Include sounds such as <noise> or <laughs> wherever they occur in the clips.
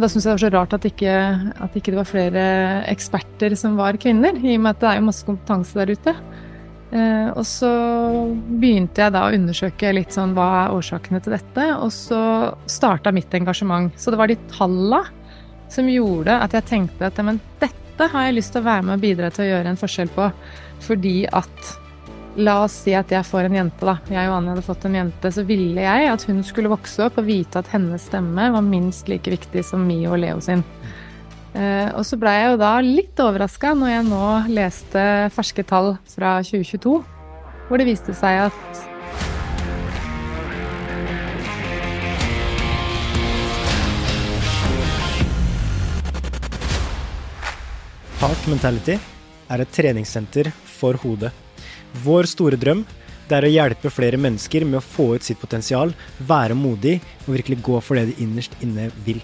Da syns jeg det var så rart at ikke, at ikke det var flere eksperter som var kvinner, i og med at det er jo masse kompetanse der ute. Eh, og så begynte jeg da å undersøke litt sånn hva er årsakene til dette, og så starta mitt engasjement. Så det var de talla som gjorde at jeg tenkte at men dette har jeg lyst til å være med og bidra til å gjøre en forskjell på. Fordi at La oss si at jeg får en jente, da. Jeg og Anja hadde fått en jente. Så ville jeg at hun skulle vokse opp og vite at hennes stemme var minst like viktig som Mio og Leo sin. Eh, og så blei jeg jo da litt overraska når jeg nå leste ferske tall fra 2022, hvor det viste seg at Heart Mentality er et treningssenter for hodet. Vår store drøm det er å hjelpe flere mennesker med å få ut sitt potensial, være modig og virkelig gå for det de innerst inne vil.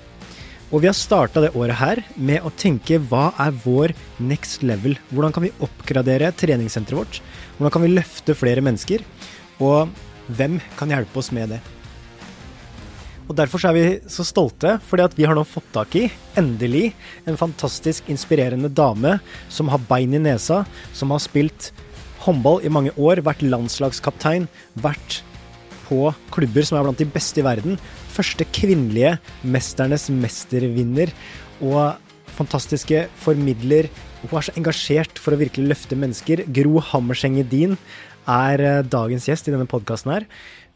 Og vi har starta det året her med å tenke hva er vår next level? Hvordan kan vi oppgradere treningssenteret vårt? Hvordan kan vi løfte flere mennesker? Og hvem kan hjelpe oss med det? Og Derfor er vi så stolte, fordi at vi har nå fått tak i, endelig, en fantastisk inspirerende dame som har bein i nesa, som har spilt håndball i mange år, vært landslagskaptein, vært på klubber som er blant de beste i verden. Første kvinnelige Mesternes mestervinner og fantastiske formidler. Hun er så engasjert for å virkelig løfte mennesker. Gro Hammerseng Edin er eh, dagens gjest i denne podkasten her.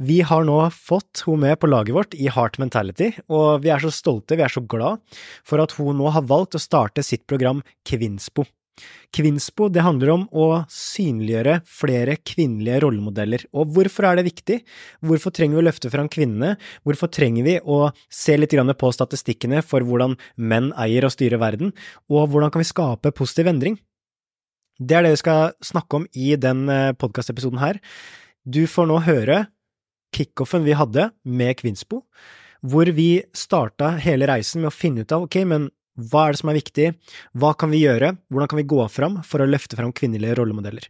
Vi har nå fått hun med på laget vårt i Heart Mentality, og vi er så stolte, vi er så glad for at hun nå har valgt å starte sitt program Kvinspo. Kvinspo det handler om å synliggjøre flere kvinnelige rollemodeller. Og hvorfor er det viktig? Hvorfor trenger vi å løfte fram kvinnene? Hvorfor trenger vi å se litt på statistikkene for hvordan menn eier og styrer verden? Og hvordan kan vi skape positiv endring? Det er det vi skal snakke om i den eh, podkastepisoden her. Du får nå høre kickoffen vi hadde med Kvinspo, hvor vi starta hele reisen med å finne ut av ok, men hva er det som er viktig, hva kan vi gjøre, hvordan kan vi gå fram for å løfte fram kvinnelige rollemodeller?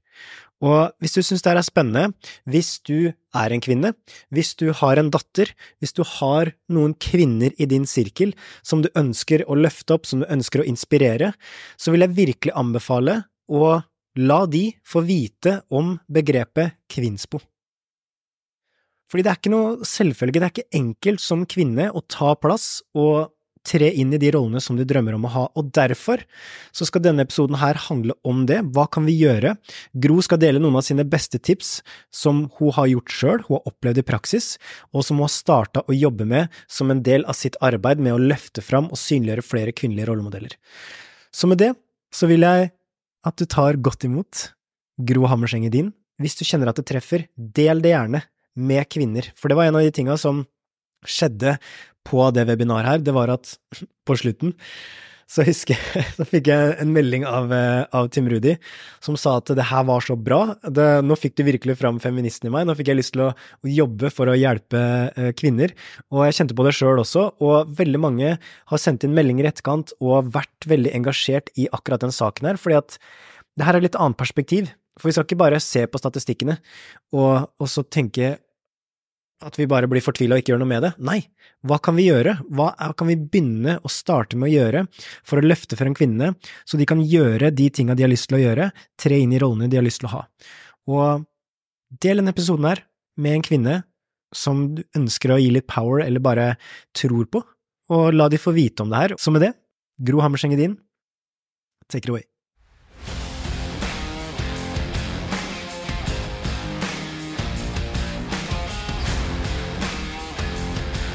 Og hvis du syns det er spennende, hvis du er en kvinne, hvis du har en datter, hvis du har noen kvinner i din sirkel som du ønsker å løfte opp, som du ønsker å inspirere, så vil jeg virkelig anbefale å la de få vite om begrepet kvinnspo. Fordi det er ikke noe selvfølge, det er ikke enkelt som kvinne å ta plass og tre inn i de rollene som de drømmer om å ha, og derfor så skal denne episoden her handle om det. Hva kan vi gjøre? Gro skal dele noen av sine beste tips som hun har gjort sjøl, hun har opplevd i praksis, og som hun har starta å jobbe med som en del av sitt arbeid med å løfte fram og synliggjøre flere kvinnelige rollemodeller. Så med det så vil jeg at du tar godt imot Gro Hammerseng din. Hvis du kjenner at det treffer, del det gjerne med kvinner, for det var en av de tinga som skjedde på det webinaret her, det var at <clears throat> på slutten så husker jeg, <laughs> så fikk jeg en melding av, eh, av Tim Rudi som sa at det her var så bra, det, nå fikk du virkelig fram feministen i meg, nå fikk jeg lyst til å, å jobbe for å hjelpe eh, kvinner, og jeg kjente på det sjøl også, og veldig mange har sendt inn meldinger i etterkant og vært veldig engasjert i akkurat den saken her, fordi at det her er litt annet perspektiv, for vi skal ikke bare se på statistikkene og, og så tenke at vi bare blir fortvila og ikke gjør noe med det. Nei, hva kan vi gjøre? Hva kan vi begynne å starte med å gjøre for å løfte frem kvinnene, så de kan gjøre de tinga de har lyst til å gjøre, tre inn i rollene de har lyst til å ha? Og del denne episoden her med en kvinne som du ønsker å gi litt power, eller bare tror på, og la de få vite om det her. Så med det, Gro Hammerseng din, take it away.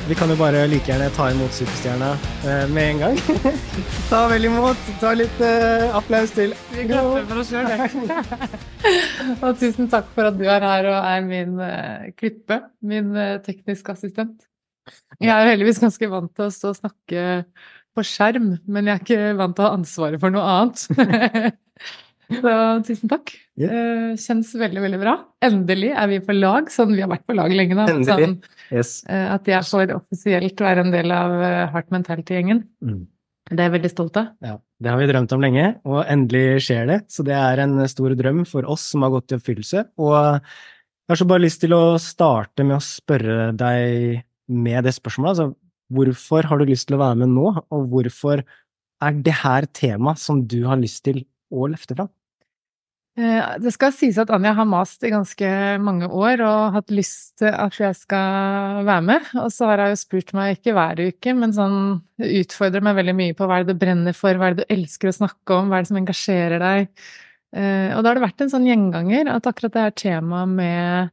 Vi kan jo bare like gjerne ta imot Superstjerna eh, med en gang. <laughs> ta vel imot. Ta litt eh, applaus til. Vi klapper for oss sjøl, <laughs> Og tusen takk for at du er her og er min uh, klippe, min uh, teknisk assistent. Jeg er jo heldigvis ganske vant til å stå og snakke på skjerm, men jeg er ikke vant til å ha ansvaret for noe annet. <laughs> <laughs> Så tusen takk. Yeah. Kjennes veldig, veldig bra. Endelig er vi på lag, sånn vi har vært på lag lenge nå. Sånn, yes. Eh, at jeg får offisielt være en del av eh, Heart Mentality-gjengen. Mm. Det er jeg veldig stolt av. Ja, Det har vi drømt om lenge, og endelig skjer det. Så det er en stor drøm for oss som har gått i oppfyllelse. Og jeg har så bare lyst til å starte med å spørre deg med det spørsmålet. Altså, Hvorfor har du lyst til å være med nå, og hvorfor er det her tema som du har lyst til å løfte fram? Eh, det skal sies at Anja har mast i ganske mange år og hatt lyst til at jeg skal være med. Og så har hun jo spurt meg, ikke hver uke, men sånn utfordrer meg veldig mye på hva er det du brenner for, hva er det du elsker å snakke om, hva er det som engasjerer deg? Eh, og da har det vært en sånn gjenganger at akkurat det her temaet med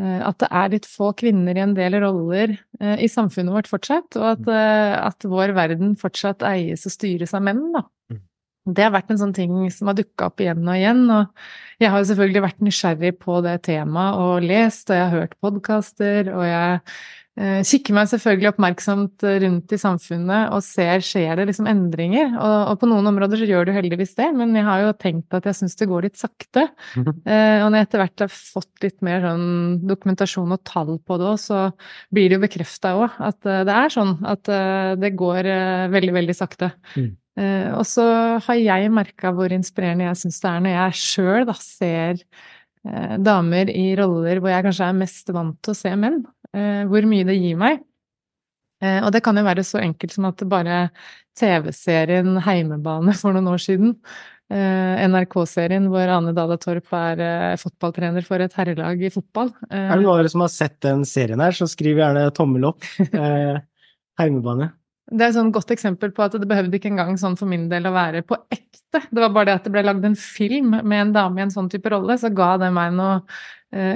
eh, at det er litt få kvinner i en del roller i samfunnet vårt fortsatt, og at, at vår verden fortsatt eies og styres av menn, da. Det har vært en sånn ting som har dukka opp igjen og igjen. Og jeg har jo selvfølgelig vært nysgjerrig på det temaet og lest, og jeg har hørt podkaster, og jeg kikker meg selvfølgelig oppmerksomt rundt i samfunnet og ser skjer det liksom endringer. Og, og, på noen områder så gjør det heldigvis det, men jeg har jo tenkt at jeg syns det går litt sakte. Mm -hmm. eh, og når jeg etter hvert har fått litt mer sånn dokumentasjon og tall på det òg, så blir det jo bekrefta òg at uh, det er sånn at det går veldig, veldig sakte. Mm. Uh, og så har jeg merka hvor inspirerende jeg syns det er når jeg sjøl ser uh, damer i roller hvor jeg kanskje er mest vant til å se menn. Uh, hvor mye det gir meg. og det kan jo være så enkelt som at bare TV-serien Heimebane for noen år siden, NRK-serien hvor Ane Dale Torp er fotballtrener for et herrelag i fotball. er det noen som har sett den serien her, så skriv gjerne tommel opp. <laughs> Heimebane. Det er et sånn godt eksempel på at det behøvde ikke engang sånn for min del å være på ekte. Det var bare det at det ble lagd en film med en dame i en sånn type rolle, så ga det meg noe eh,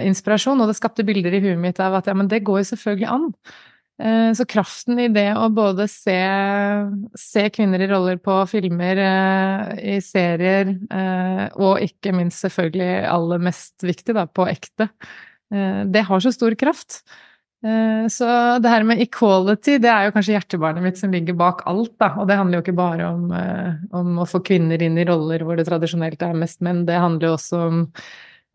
inspirasjon. Og det skapte bilder i huet mitt av at ja, men det går jo selvfølgelig an. Eh, så kraften i det å både se, se kvinner i roller på filmer, eh, i serier, eh, og ikke minst selvfølgelig aller mest viktig, da, på ekte, eh, det har så stor kraft. Eh, så det her med equality, det er jo kanskje hjertebarnet mitt som ligger bak alt, da. Og det handler jo ikke bare om, eh, om å få kvinner inn i roller hvor det tradisjonelt er mest menn, det handler jo også om eh,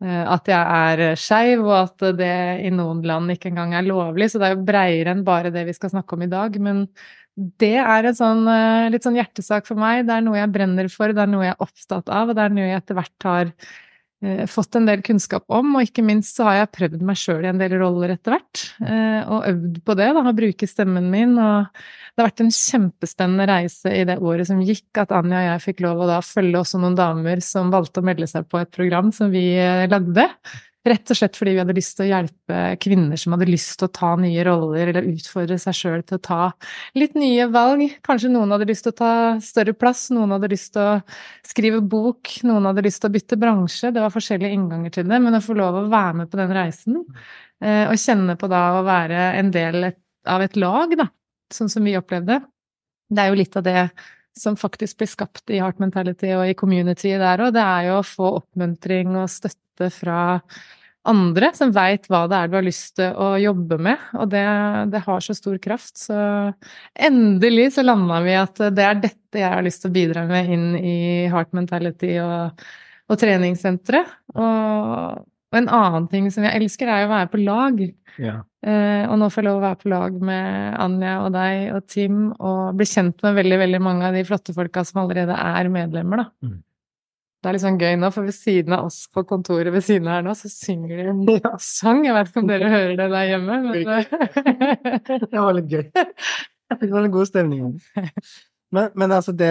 at jeg er skeiv, og at det i noen land ikke engang er lovlig. Så det er jo breiere enn bare det vi skal snakke om i dag. Men det er en sånn, litt sånn hjertesak for meg. Det er noe jeg brenner for, det er noe jeg er opptatt av, og det er noe jeg etter hvert har Eh, fått en del kunnskap om, og ikke minst så har jeg prøvd meg sjøl i en del roller etter hvert. Eh, og øvd på det, da, å bruke stemmen min. Og det har vært en kjempespennende reise i det året som gikk, at Anja og jeg fikk lov å da følge også noen damer som valgte å melde seg på et program som vi eh, lagde. Rett og slett fordi vi hadde lyst til å hjelpe kvinner som hadde lyst til å ta nye roller, eller utfordre seg sjøl til å ta litt nye valg. Kanskje noen hadde lyst til å ta større plass, noen hadde lyst til å skrive bok, noen hadde lyst til å bytte bransje. Det var forskjellige innganger til det, men å få lov å være med på den reisen, eh, og kjenne på da å være en del av et lag, da, sånn som vi opplevde, det er jo litt av det som faktisk blir skapt i Heart Mentality og i community der òg, det er jo å få oppmuntring og støtte fra andre som veit hva det er du har lyst til å jobbe med, og det, det har så stor kraft. Så endelig så landa vi at det er dette jeg har lyst til å bidra med inn i Heart Mentality og, og treningssenteret. Og, og, en annen ting som jeg elsker, er å være på lag. Ja. Eh, og nå får jeg lov å være på lag med Anja og deg og Tim og bli kjent med veldig, veldig mange av de flotte folka som allerede er medlemmer, da. Mm. Det er litt sånn gøy nå, for ved siden av oss på kontoret ved siden av her nå, så synger de en ja. sang. Jeg vet ikke om dere hører det der hjemme, men <laughs> Det var litt gøy. <laughs> Det var en god stemning. Men, men altså det,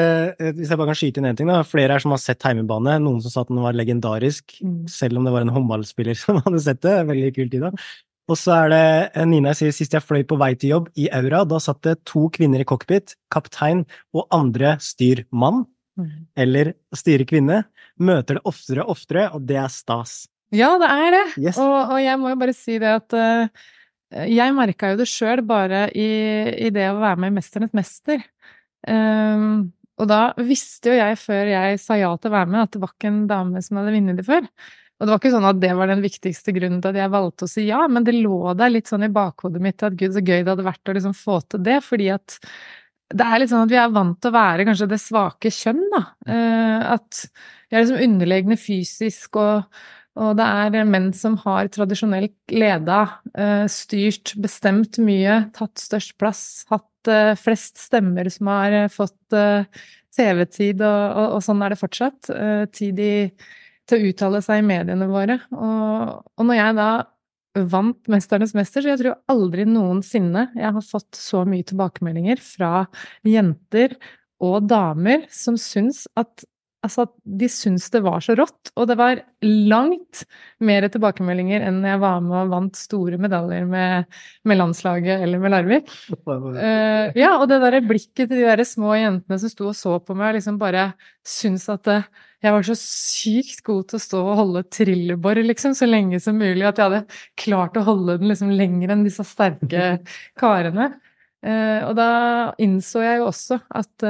hvis jeg bare kan skyte inn én ting, da. Flere her som har sett Heimebane. Noen som sa at den var legendarisk, mm. selv om det var en håndballspiller <laughs> som hadde sett det. Veldig kult, Ida. Og så er det Nina sier sist jeg fløy på vei til jobb i Aura, da satt det to kvinner i cockpit, kaptein og andre styrmann. Mm. eller styre kvinne, møter det oftere og oftere, og det er stas. Ja, det er det. Yes. Og, og, jeg må jo bare si det at uh, jeg merka jo det sjøl bare i, i, det å være med i Mesternes mester. Um, og da visste jo jeg før jeg sa ja til å være med, at det var ikke en dame som hadde vunnet det før. Og det var ikke sånn at det var den viktigste grunnen til at jeg valgte å si ja, men det lå der litt sånn i bakhodet mitt at gud, så gøy det hadde vært å liksom få til det, fordi at det er litt sånn at vi er vant til å være kanskje det svake kjønn, da. Uh, at vi er liksom underlegne fysisk, og, og, det er menn som har tradisjonelt leda, eh, styrt, bestemt mye, tatt størst plass, hatt eh, flest stemmer som har fått TV-tid, og, og, og, sånn er det fortsatt. Tid i, til å uttale seg i mediene våre. Og, og når jeg da vant 'Mesternes mester', så jeg tror aldri noensinne jeg har fått så mye tilbakemeldinger fra jenter og damer som syns at Altså de syntes det var så rått, og det var langt mer tilbakemeldinger enn jeg var med og vant store medaljer med, med landslaget eller med Larvik. Uh, <laughs> ja, og det derre blikket til de der små jentene som sto og så på meg, liksom bare syntes at det, jeg var så sykt god til å stå og holde trillebår, liksom, så lenge som mulig. At jeg hadde klart å holde den liksom lenger enn disse sterke <laughs> karene. Uh, og da innså jeg jo også at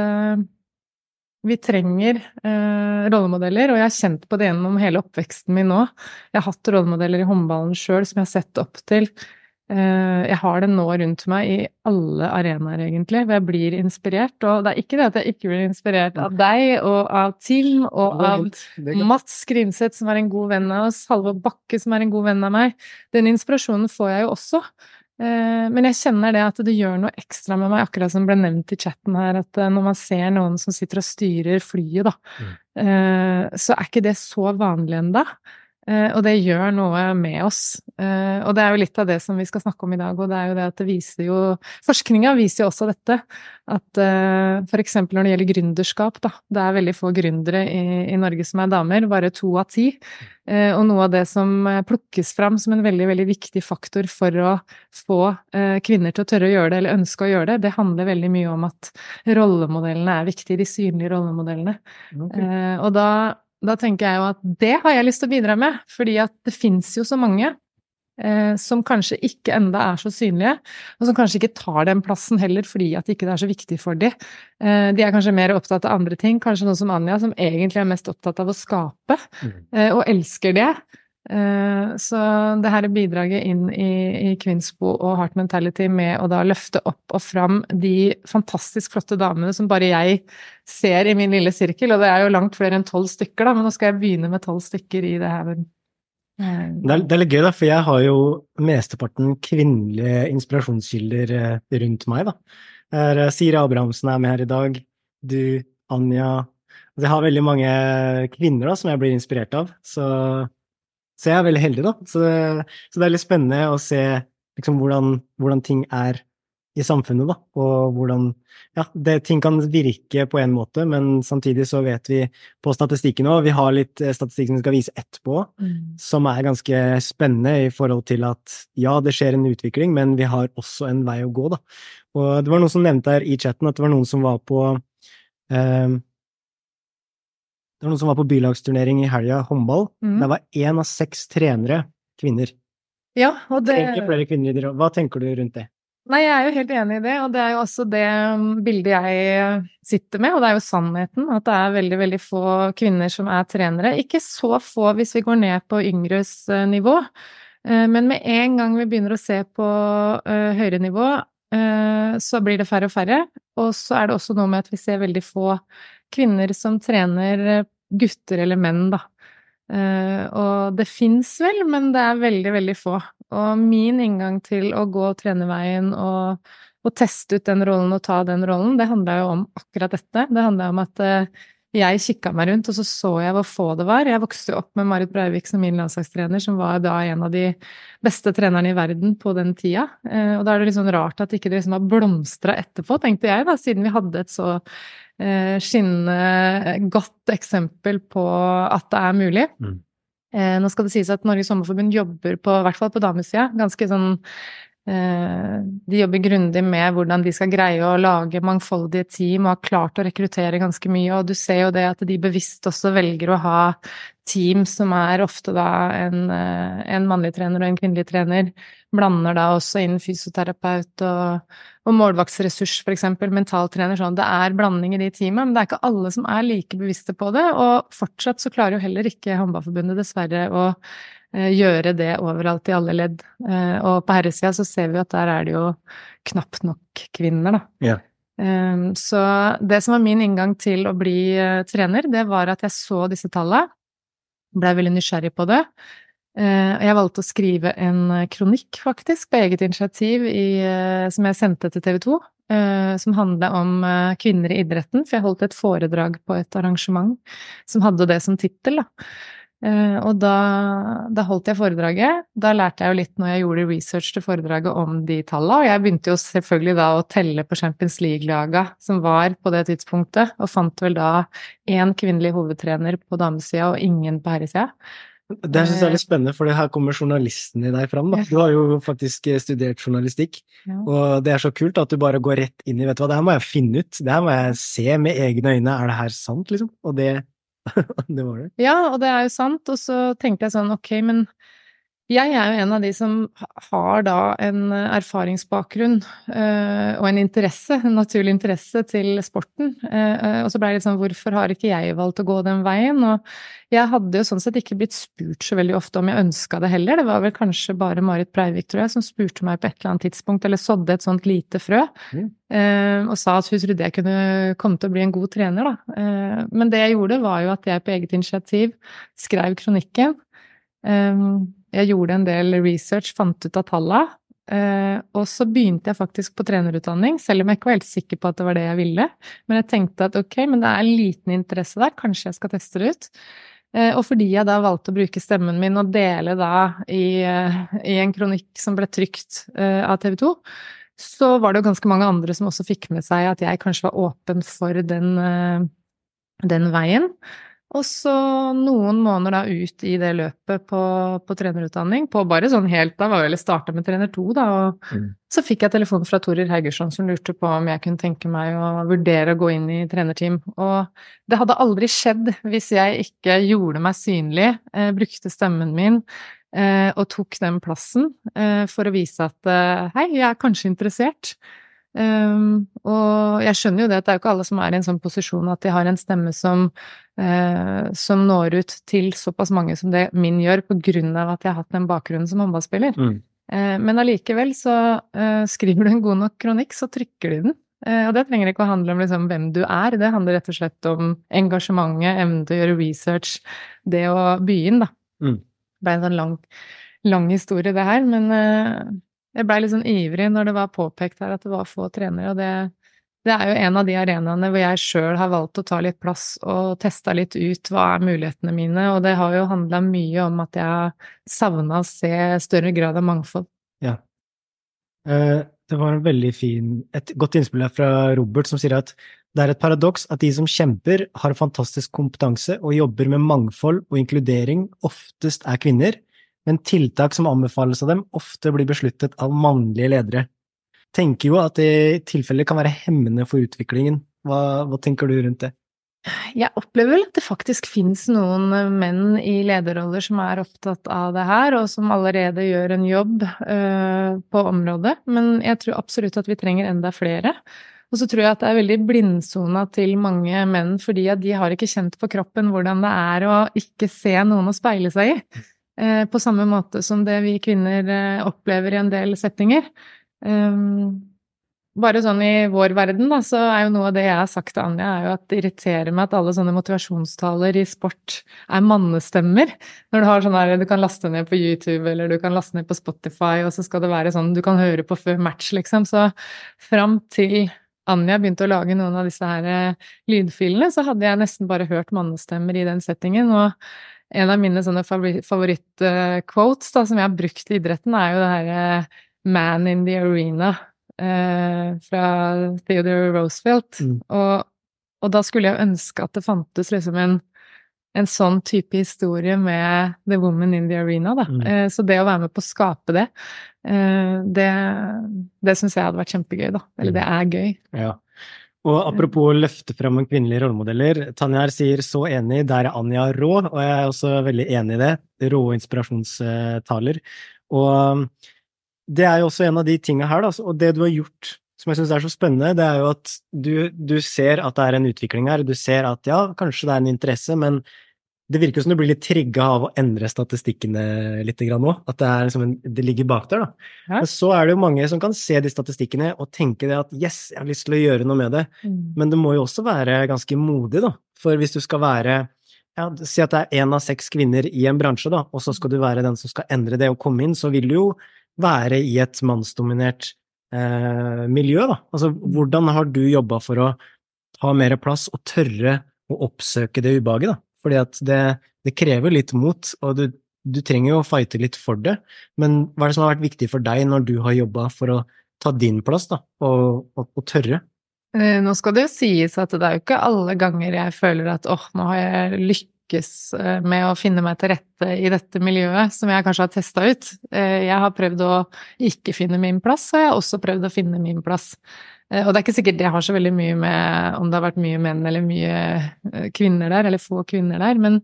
vi trenger eh, rollemodeller, og jeg har kjent på det gjennom hele oppveksten min nå. Jeg har hatt rollemodeller i håndballen sjøl som jeg har sett opp til. Eh, jeg har det nå rundt meg i alle arenaer, egentlig, hvor jeg blir inspirert. Og det er ikke det at jeg ikke blir inspirert av deg og av Tim og av Mats Grimseth, som er en god venn av oss, Halvor Bakke, som er en god venn av meg. Den inspirasjonen får jeg jo også. Eh, men jeg kjenner det at det gjør noe ekstra med meg, akkurat som ble nevnt i chatten her, at eh, når man ser noen som sitter og styrer flyet, da, mm. Eh, så er ikke det så vanlig ennå. Og det gjør noe med oss. Og det er jo litt av det som vi skal snakke om i dag, og det er jo det at det viser jo Forskninga viser jo også dette. At for eksempel når det gjelder gründerskap, da. Det er veldig få gründere i, i Norge som er damer, bare to av ti. Eh, og noe av det som eh, plukkes fram som en veldig, veldig viktig faktor for å få eh, kvinner til å tørre å gjøre det, eller ønske å gjøre det, det handler veldig mye om at rollemodellene er viktige, de synlige rollemodellene. Okay. Og da, da tenker jeg jo at det har jeg lyst til å bidra med, fordi at det fins jo så mange eh, som kanskje ikke enda er så synlige, og som kanskje ikke tar den plassen heller fordi at det ikke er så viktig for dem. Eh, de er kanskje mer opptatt av andre ting, kanskje noe som Anja, som egentlig er mest opptatt av å skape, mm. eh, og elsker det. Eh, så det her bidraget inn i, i Kvinnsbo og Heart Mentality med å da løfte opp og fram de fantastisk flotte damene som bare jeg ser i min lille sirkel, og det er jo langt flere enn tolv stykker, da, men nå skal jeg begynne med tolv stykker i det her det er, det er, litt gøy, da, for jeg har jo mesteparten kvinnelige inspirasjonskilder eh, rundt meg. da. Eh, Siri Abrahamsen er med her i dag. Du, Anja altså, Jeg har veldig mange kvinner da, som jeg blir inspirert av. Så, så jeg er veldig heldig, da. Så, så det er litt spennende å se liksom, hvordan, hvordan ting er i samfunnet, da, og hvordan ja, det, ting kan virke på en måte, men samtidig så vet vi på statistikken òg, vi har litt eh, statistikk som vi skal vise etterpå, mm. som er ganske spennende i forhold til at ja, det skjer en utvikling, men vi har også en vei å gå, da. Og det var noen som nevnte her i chatten at det var noen som var på eh, det var noen som var på bylagsturnering i helga, håndball. Mm. Det var én av seks trenere kvinner. Ja, og det... Tenker flere kvinner i Hva tenker du rundt det? Nei, jeg er jo helt enig i det, og det er jo også det um, bildet jeg sitter med, og det er jo sannheten, at det er veldig, veldig få kvinner som er trenere. Ikke så få hvis vi går ned på yngres uh, nivå, uh, men med en gang vi begynner å se på høyere nivå, så blir det færre og færre. Og så er det også noe med at vi ser veldig få kvinner som trener gutter eller menn, da. Og det fins vel, men det er veldig, veldig få. Og min inngang til å gå trenerveien og, og teste ut den rollen og ta den rollen, det handla jo om akkurat dette. Det handla om at uh, jeg kikka meg rundt, og så så jeg hvor få det var. Jeg vokste jo opp med Marit Breivik som min landslagstrener, som var da en av de beste trenerne i verden på den tida. Uh, og da er det litt sånn rart at ikke det liksom har blomstra etterpå, tenkte jeg, da, siden vi hadde et så skinnende godt eksempel på at det er mulig. Mm. Eh, nå skal det sies at Norges Sommerforbund jobber på, i hvert fall på damesida, ganske sånn eh, De jobber grundig med hvordan de skal greie å lage mangfoldige team og har klart å rekruttere ganske mye, og du ser jo det at de bevisst også velger å ha team som er ofte da en, eh, en mannlig trener og en kvinnelig trener, blander da også inn fysioterapeut og, og målvaktsressurs, eksempel, mentaltrener, sånn. Det er blanding i de teamene, men det er ikke alle som er like bevisste på det, og fortsatt så klarer jo heller ikke Håndballforbundet dessverre å eh, gjøre det overalt i alle ledd. Eh, og på herresida så ser vi at der er det jo knapt nok kvinner, da. Yeah. Så det som var min inngang til å bli trener, det var at jeg så disse tallene, blei veldig nysgjerrig på det. Eh, jeg valgte å skrive en eh, kronikk, faktisk, på eget initiativ i, eh, som jeg sendte til TV 2. Som handla om kvinner i idretten, for jeg holdt et foredrag på et arrangement som hadde det som tittel, og da, da, holdt jeg foredraget. Da lærte jeg jo litt når jeg gjorde research til foredraget om de tallene, og jeg begynte jo selvfølgelig da å telle på Champions League-laga som var på det tidspunktet, og fant vel da én kvinnelig hovedtrener på damesida og ingen på herresida. Det syns jeg er litt spennende, for her kommer journalisten i deg fram. Da. Du har jo faktisk studert journalistikk, ja. og det er så kult at du bare går rett inn i vet du hva, det her må jeg finne ut, det her må jeg se med egne øyne, er det her sant, liksom? Og det <laughs> det var det. Ja, og det er jo sant. Og så tenkte jeg sånn, ok, men jeg er jo en av de som har da en erfaringsbakgrunn øh, og en interesse, en naturlig interesse til sporten. Uh, og så ble det litt sånn, hvorfor har ikke jeg valgt å gå den veien? Og jeg hadde jo sånn sett ikke blitt spurt så veldig ofte om jeg ønska det heller. Det var vel kanskje bare Marit Breivik, tror jeg, som spurte meg på et eller annet tidspunkt, eller sådde et sånt lite frø, mm. og sa at hun trodde jeg kunne komme til å bli en god trener, da. Men det jeg gjorde, var jo at jeg på eget initiativ skrev kronikken. Jeg gjorde en del research, fant ut av tallene. Eh, og så begynte jeg faktisk på trenerutdanning, selv om jeg ikke var helt sikker på at det var det jeg ville. Men jeg tenkte at ok, men det er en liten interesse der, kanskje jeg skal teste det ut. Eh, og fordi jeg da valgte å bruke stemmen min og dele da i, eh, i en kronikk som ble trykt av TV 2, så var det jo ganske mange andre som også fikk med seg at jeg kanskje var åpen for den, den veien. Og så noen måneder da ut i det løpet på, på trenerutdanning, på bare sånn helt Da var jeg vel starta med trener to, da, og mm. så fikk jeg telefon fra Torir Haugersson som lurte på om jeg kunne tenke meg å vurdere å gå inn i trenerteam. Og det hadde aldri skjedd hvis jeg ikke gjorde meg synlig, eh, brukte stemmen min eh, og tok den plassen eh, for å vise at eh, hei, jeg er kanskje interessert. Um, og jeg skjønner jo det at det er jo ikke alle som er i en sånn posisjon at de har en stemme som, uh, som når ut til såpass mange som det min gjør, på grunn av at jeg har hatt den bakgrunnen som håndballspiller. Mm. Uh, men allikevel så uh, skriver du en god nok kronikk, så trykker de den. og det trenger ikke å handle om liksom, hvem du er, det handler rett og slett om engasjementet, evnen til å gjøre research, det å by inn, da. Mm. Det ble en sånn lang, lang historie, det her, men jeg blei litt sånn ivrig når det var påpekt her at det var få trenere, og det, det er jo en av de arenaene hvor jeg sjøl har valgt å ta litt plass og testa litt ut hva er mulighetene mine, og det har jo handla mye om at jeg har savna å se større grad av mangfold. Ja. Eh, det var en veldig fin, et godt innspill her fra Robert som sier at det er et paradoks at de som kjemper, har fantastisk kompetanse og jobber med mangfold og inkludering, oftest er kvinner, men tiltak som anbefales av dem, ofte blir besluttet av mannlige ledere. Tenker jo at det i tilfelle kan være hemmende for utviklingen. Hva, hva tenker du rundt det? Jeg opplever vel at det faktisk finnes noen menn i lederroller som er opptatt av det her, og som allerede gjør en jobb øh, på området, men jeg tror absolutt at vi trenger enda flere. Og så tror jeg at det er veldig blindsona til mange menn, fordi at de har ikke kjent på kroppen hvordan det er å ikke se noen å speile seg i. Eh, på samme måte som det vi kvinner eh, opplever i en del settinger. Ehm, bare sånn i vår verden, da, så er jo noe av det jeg har sagt til Anja, er jo at det irriterer meg at alle sånne motivasjonstaler i sport er mannestemmer. Når du har sånn her, du kan laste ned på YouTube, eller du kan laste ned på Spotify, og så skal det være sånn du kan høre på før match, liksom. Så fram til Anja begynte å lage noen av disse her eh, lydfilene, så hadde jeg nesten bare hørt mannestemmer i den settingen. og en av mine sånne favorittquotes da, som jeg har brukt i idretten, er jo det herre eh, 'Man in the Arena' eh, fra Theodore Roosevelt. Mm. Og, og, da skulle jeg ønske at det fantes liksom en, en sånn type historie med 'The Woman in the Arena', da. Mm. Eh, så det å være med på å skape det, eh, det, det syns jeg hadde vært kjempegøy, da. Eller det er gøy. Ja. Og apropos å løfte frem kvinnelige rollemodeller, Tanjar sier så enig, der er Anja rå, og jeg er også veldig enig i det. Rå inspirasjonstaler. Og um, det er jo også en av de tinga her, da, og det du har gjort som jeg syns er så spennende, det er jo at du, du, ser at det er en utvikling her. Du ser at ja, kanskje det er en interesse, men det virker som du blir litt trigga av å endre statistikkene litt òg. At det, liksom en, det, ligger bak der. da. Ja. Men så er det jo mange som kan se de statistikkene og tenke det at yes, jeg har lyst til å gjøre noe med det. Mm. Men det må jo også være ganske modig, da. For hvis du skal være ja, Si at det er én av seks kvinner i en bransje, da, og så skal du være den som skal endre det og komme inn, så vil du jo være i et mannsdominert eh, miljø, da. Altså hvordan har du jobba for å ta mer plass og tørre å oppsøke det ubehaget, da? Fordi at det, det krever litt mot, og du, du trenger jo å fighte litt for det. Men hva er det som har vært viktig for deg når du har jobba for å ta din plass, da, og, og, og tørre? Eh, nå skal det jo sies at det er jo ikke alle ganger jeg føler at åh, nå har jeg lykkes eh, med å finne meg til rette i dette miljøet, som jeg kanskje har testa ut. Eh, jeg har prøvd å ikke finne min plass, og jeg har også prøvd å finne min plass. Og det er ikke sikkert det har så veldig mye med om det har vært mye menn eller mye kvinner der, eller få kvinner der, men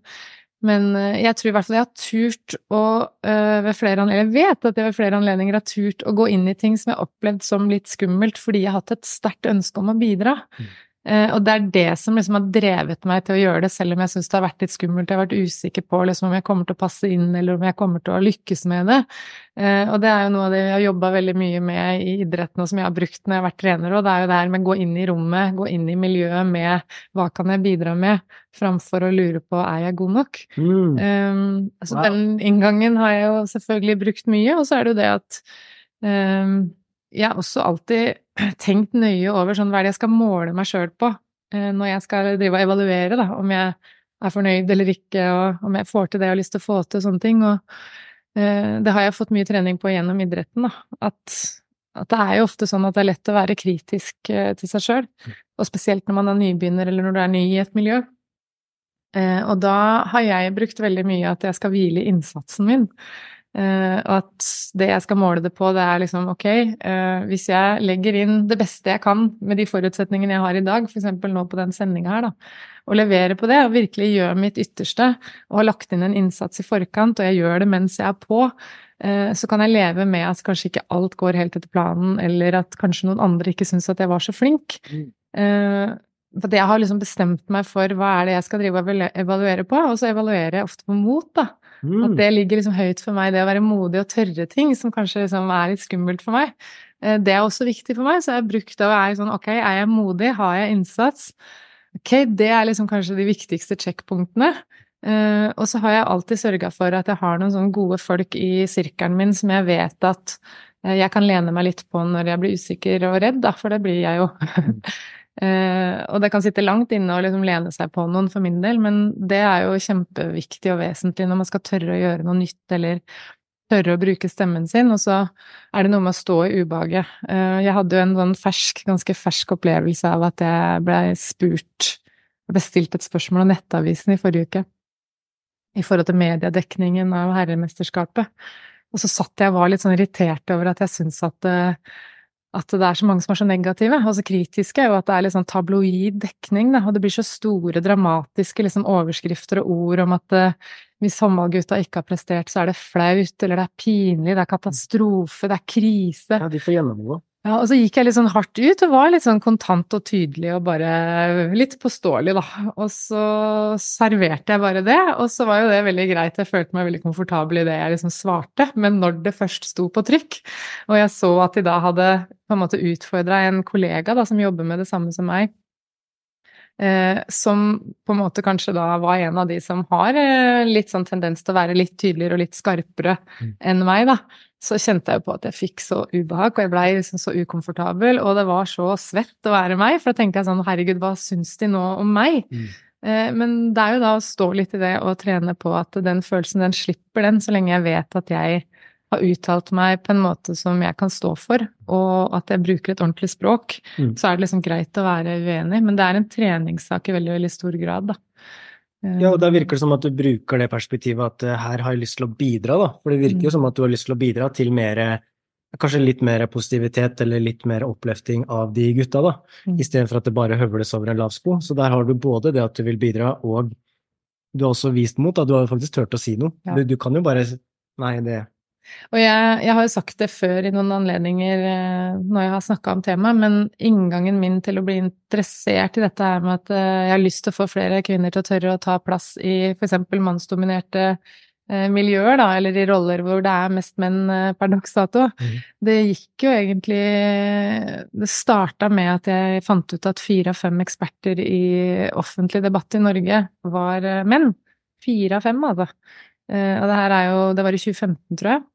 men eh, jeg tror i hvert fall jeg har turt å ved flere anledninger Jeg vet at jeg ved flere anledninger har turt å gå inn i ting som jeg har opplevd som litt skummelt, fordi jeg har hatt et sterkt ønske om å bidra. Mm. Uh, og det er det som liksom har drevet meg til å gjøre det, selv om jeg syns det har vært litt skummelt. Jeg har vært usikker på liksom, om jeg kommer til å passe inn, eller om jeg kommer til å lykkes med det. Uh, og det er jo noe av det vi har jobba veldig mye med i idretten, og som jeg har brukt når jeg har vært trener, og det er jo det her med å gå inn i rommet, gå inn i miljøet med hva kan jeg bidra med, framfor å lure på er jeg god nok. Mm. Um, altså wow. den inngangen har jeg jo selvfølgelig brukt mye, og så er det jo det at um, jeg har også alltid <clears throat> tenkt nøye over sånn, hva er det jeg skal måle meg sjøl på eh, når jeg skal drive og evaluere, da, om jeg er fornøyd eller ikke, og om jeg får til det jeg har lyst til å få til, og sånne ting. Og eh, det har jeg fått mye trening på gjennom idretten, da. At, at, det er jo ofte sånn at det er lett å være kritisk eh, til seg sjøl, og spesielt når man er nybegynner, eller når du er ny i et miljø. Og da har jeg brukt veldig mye at jeg skal hvile innsatsen min. Uh, og at det jeg skal måle det på, det er liksom ok, uh, hvis jeg legger inn det beste jeg kan med de forutsetningene jeg har i dag, f.eks. nå på den sendinga her, da, og leverer på det og virkelig gjør mitt ytterste og har lagt inn en innsats i forkant, og jeg gjør det mens jeg er på, uh, så kan jeg leve med at kanskje ikke alt går helt etter planen, eller at kanskje noen andre ikke syns at jeg var så flink. Mm. For jeg har liksom bestemt meg for hva er det jeg skal drive og evaluere på, og så evaluerer jeg ofte på mot, da. Mm. At det ligger liksom høyt for meg, det å være modig og tørre ting som kanskje liksom er litt skummelt for meg. Eh, det er også viktig for meg, så jeg har brukt det og er sånn ok, er jeg modig, har jeg innsats? Ok, det er liksom kanskje de viktigste checkpunktene. Uh, og så har jeg alltid sørga for at jeg har noen sånne gode folk i sirkelen min som jeg vet at uh, jeg kan lene meg litt på når jeg blir usikker og redd, da, for det blir jeg jo. <laughs> Uh, og det kan sitte langt inne å liksom lene seg på noen for min del, men det er jo kjempeviktig og vesentlig når man skal tørre å gjøre noe nytt eller tørre å bruke stemmen sin, og så er det noe med å stå i ubehaget. Uh, jeg hadde jo en sånn fersk, ganske fersk opplevelse av at jeg blei spurt Jeg ble et spørsmål av Nettavisen i forrige uke i forhold til mediedekningen av herremesterskapet. Og så satt jeg og var litt sånn irritert over at jeg syntes at uh, at det er så mange som er så negative og så kritiske, og at det er litt sånn tabloid dekning, da, og det blir så store, dramatiske liksom, overskrifter og ord om at uh, hvis håndballgutta ikke har prestert, så er det flaut, eller det er pinlig, det er katastrofe, det er krise. Ja, de får gjennomgå. Ja, og så gikk jeg litt sånn hardt ut og var litt sånn kontant og tydelig og bare litt påståelig, da. Og så serverte jeg bare det, og så var jo det veldig greit, jeg følte meg veldig komfortabel i det jeg liksom svarte. Men når det først sto på trykk, og jeg så at de da hadde på en måte utfordra en kollega da, som jobber med det samme som meg, som på en måte kanskje da var en av de som har eh, litt sånn tendens til å være litt tydeligere og litt skarpere mm. enn meg, da så kjente jeg jo på at jeg fikk så ubehag, og jeg blei liksom så ukomfortabel, og det var så svett å være meg, for da tenkte jeg sånn herregud, hva syns de nå om meg? Mm. Eh, men det er jo da å stå litt i det og trene på at den følelsen, den slipper den, så lenge jeg vet at jeg har uttalt meg på en måte som jeg kan stå for, og at jeg bruker et ordentlig språk, mm. så er det liksom greit å være uenig. Men det er en treningssak i veldig, veldig stor grad, da. Ja, og da virker det som at du bruker det perspektivet at uh, her har jeg lyst til å bidra, da. For det virker jo mm. som at du har lyst til å bidra til mer Kanskje litt mer positivitet eller litt mer oppløfting av de gutta, da. Mm. Istedenfor at det bare høvles over en lav sko. Så der har du både det at du vil bidra, og du har også vist mot, da. Du har faktisk turt å si noe. Ja. Du, du, kan jo bare Nei, det og jeg, jeg, har jo sagt det før i noen anledninger eh, når jeg har snakka om temaet, men inngangen min til å bli interessert i dette er med at eh, jeg har lyst til å få flere kvinner til å tørre å ta plass i f.eks. mannsdominerte eh, miljøer, da, eller i roller hvor det er mest menn per dags dato. Mm. Det gikk jo egentlig Det starta med at jeg fant ut at fire av fem eksperter i offentlig debatt i Norge var menn. Fire av fem, altså. Og det her er jo Det var i 2015, tror jeg.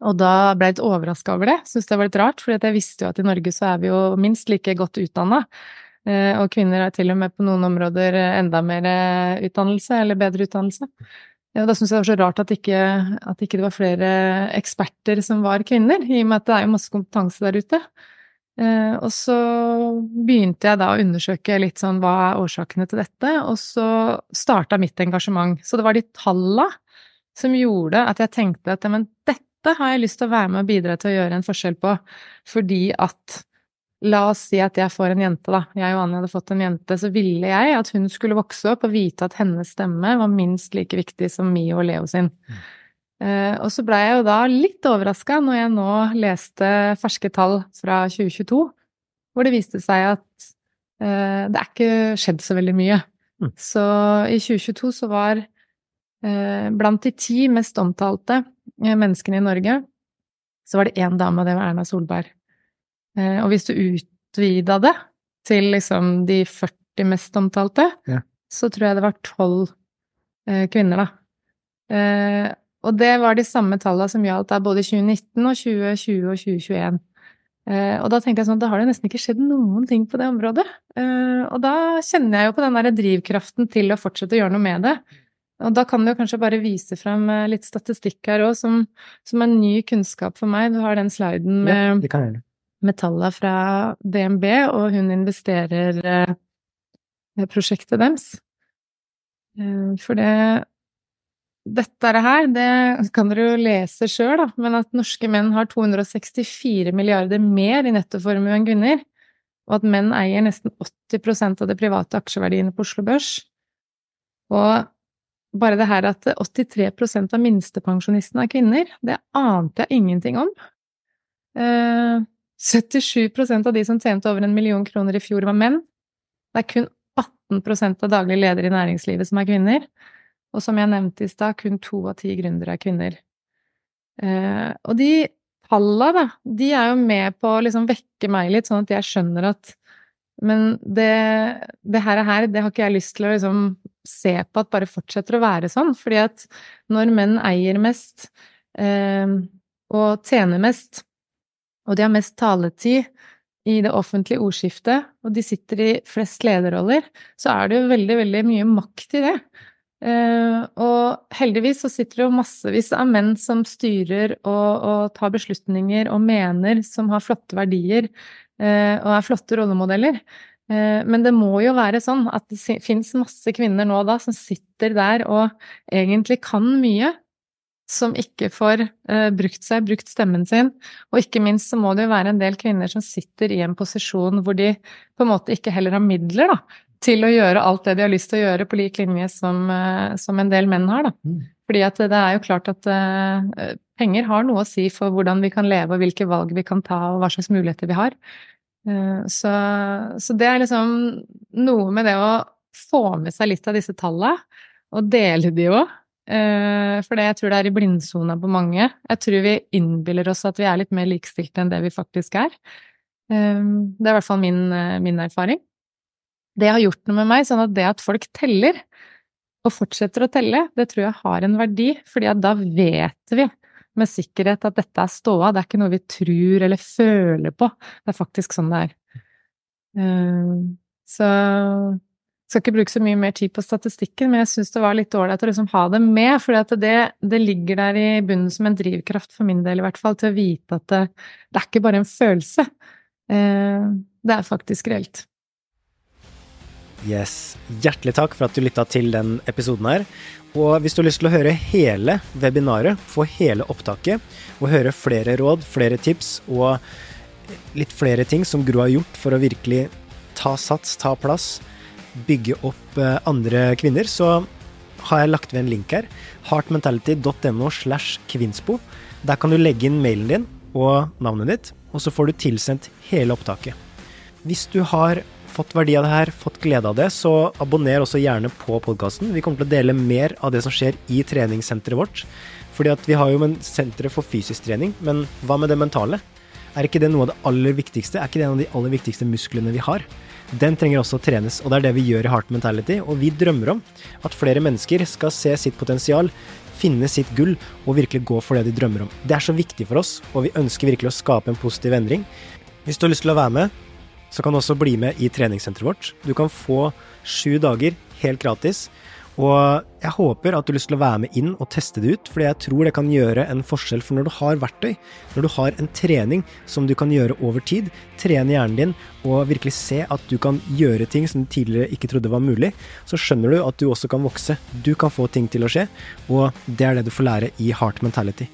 Og da ble jeg litt overraska over det. syntes det var litt rart, for jeg visste jo at i Norge så er vi jo minst like godt utdanna. Eh, og kvinner er til og med på noen områder enda mer utdannelse, eller bedre utdannelse. Og da syns jeg det var så rart at ikke, at ikke det var flere eksperter som var kvinner, i og med at det er jo masse kompetanse der ute. Eh, og så begynte jeg da å undersøke litt sånn hva er årsakene til dette, og så starta mitt engasjement. Så det var de talla som gjorde at jeg tenkte at men dette har jeg lyst til å være med og bidra til å gjøre en forskjell på, fordi at La oss si at jeg får en jente, da. Jeg og Anja hadde fått en jente. Så ville jeg at hun skulle vokse opp og vite at hennes stemme var minst like viktig som Mio og Leo sin. Mm. Uh, og så blei jeg jo da litt overraska når jeg nå leste ferske tall fra 2022, hvor det viste seg at uh, det er ikke skjedd så veldig mye. Mm. Så i 2022 så var blant de ti mest omtalte menneskene i Norge, så var det én dame, og det var Erna Solberg. Eh, og hvis du utvida det til liksom de 40 mest omtalte, ja. så tror jeg det var tolv eh, kvinner, da. Eh, og det var de samme tallene som gjaldt da både 2019 og 2020 og 2021. Eh, og da tenkte jeg sånn, da har det nesten ikke skjedd noen ting på det området. Eh, og da kjenner jeg jo på den der drivkraften til å fortsette å gjøre noe med det. Og da kan du kanskje bare vise frem eh, litt statistikk her òg, som, som, er ny kunnskap for meg. Du har den sliden med ja, med metallene fra DNB, og hun investerer eh, prosjektet deres. Eh, for det Dette her, det kan dere jo lese sjøl, da, men at norske menn har 264 milliarder mer i nettoformue enn kvinner, og at menn eier nesten 80% av de private aksjeverdiene på Oslo Børs. Og bare det her at 83% av minstepensjonistene er kvinner, det ante jeg ingenting om. Eh, 77% av de som tjente over en million kroner i fjor, var menn. Det er kun 18% av daglig ledere i næringslivet som er kvinner. Og som jeg nevnte i stad, kun to av ti gründere er kvinner. Eh, og de tallene, da, de er jo med på å liksom vekke meg litt, sånn at jeg skjønner at Men det, det her, det har ikke jeg lyst til å liksom se på at bare fortsetter å være sånn. Fordi at når menn eier mest eh, og tjener mest, og de har mest taletid i det offentlige ordskiftet, og de sitter i flest lederroller, så er det jo veldig, veldig mye makt i det. Eh, og heldigvis så sitter det jo massevis av menn som styrer og, og tar beslutninger og mener, som har flotte verdier og er flotte rollemodeller. Uh, men det må jo være sånn at det fins masse kvinner nå da som sitter der og egentlig kan mye, som ikke får uh, brukt seg, brukt stemmen sin. Og ikke minst så må det jo være en del kvinner som sitter i en posisjon hvor de på en måte ikke heller har midler da, til å gjøre alt det de har lyst til å gjøre, på lik linje som, som en del menn har. Da. Mm. Fordi at det er jo klart at penger har noe å si for hvordan vi kan leve, og hvilke valg vi kan ta, og hva slags muligheter vi har. Så, så det er liksom noe med det å få med seg litt av disse tallene, og dele de òg. Eh, for det jeg tror det er i blindsona på mange. Jeg tror vi innbiller oss at vi er litt mer likestilte enn det vi faktisk er. Eh, det er i hvert fall min, eh, min erfaring. Det har gjort noe med meg, sånn at det at folk teller, og fortsetter å telle, det tror jeg har en verdi, fordi da vet vi med sikkerhet at dette er ståa, det er ikke noe vi tror eller føler på, det er faktisk sånn det er. Så skal ikke bruke så mye mer tid på statistikken, men jeg syns det var litt ålreit å liksom ha det med, for det, det, ligger der i bunnen som en drivkraft for min del, i hvert fall, til å vite at det, det er ikke bare en følelse. Eh, det er faktisk reelt. Yes. Hjertelig takk for at du lytta til den episoden her. Og hvis du har lyst til å høre hele webinaret, få hele opptaket, og høre flere råd, flere tips og litt flere ting som Gro har gjort for å virkelig ta sats, ta plass, bygge opp eh, andre kvinner, så har jeg lagt ved en link her. heartmentality.no slash kvinspo. Der kan du legge inn mailen din og navnet ditt, og så får du tilsendt hele opptaket. Hvis du har fått verdi av det her, fått glede av det, så abonner også gjerne på podkasten. Vi kommer til å dele mer av det som skjer i treningssenteret vårt. Fordi at vi har jo senteret for fysisk trening, men hva med det mentale? Er ikke det noe av det aller viktigste? Er ikke det en av de aller viktigste musklene vi har? den trenger også å trenes, og det er det vi gjør i Heart Mentality. Og vi drømmer om at flere mennesker skal se sitt potensial, finne sitt gull og virkelig gå for det de drømmer om. Det er så viktig for oss, og vi ønsker virkelig å skape en positiv endring. Hvis du har lyst til å være med, så kan du også bli med i treningssenteret vårt. Du kan få sju dager helt gratis. Og jeg håper at du har lyst til å være med inn og teste det ut, fordi jeg tror det kan gjøre en forskjell. For når du har verktøy, når du har en trening som du kan gjøre over tid, trene hjernen din og virkelig se at du kan gjøre ting som du tidligere ikke trodde var mulig, så skjønner du at du også kan vokse. Du kan få ting til å skje, og det er det du får lære i Heart Mentality.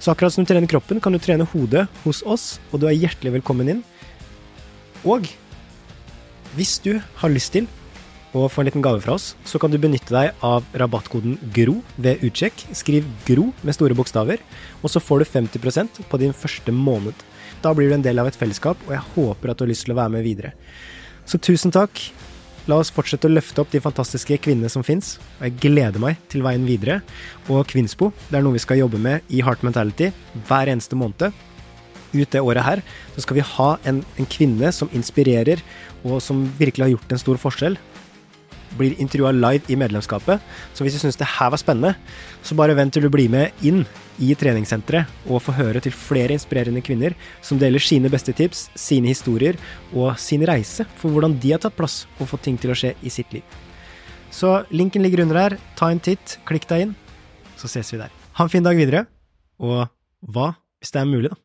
Så akkurat som du trener kroppen, kan du trene hodet hos oss, og du er hjertelig velkommen inn. Og hvis du har lyst til å få en liten gave fra oss, så kan du benytte deg av rabattkoden GRO ved utsjekk. Skriv GRO med store bokstaver, og så får du 50% på din første måned. Da blir du en del av et fellesskap, og jeg håper at du har lyst til å være med videre. Så tusen takk. La oss fortsette å løfte opp de fantastiske kvinnene som fins, og jeg gleder meg til veien videre. Og Kvinnspo, det er noe vi skal jobbe med i Heart Mentality hver eneste måned ut det året her, så skal vi ha en, en, kvinne som inspirerer, og som virkelig har gjort en stor forskjell. Blir intervjua live i medlemskapet. Så hvis du syns det her var spennende, så bare vent til du blir med inn i treningssenteret og får høre til flere inspirerende kvinner som deler sine beste tips, sine historier og sin reise for hvordan de har tatt plass og fått ting til å skje i sitt liv. Så linken ligger under her. Ta en titt, klikk deg inn, så ses vi der. Ha en fin dag videre, og hva hvis det er mulig, da?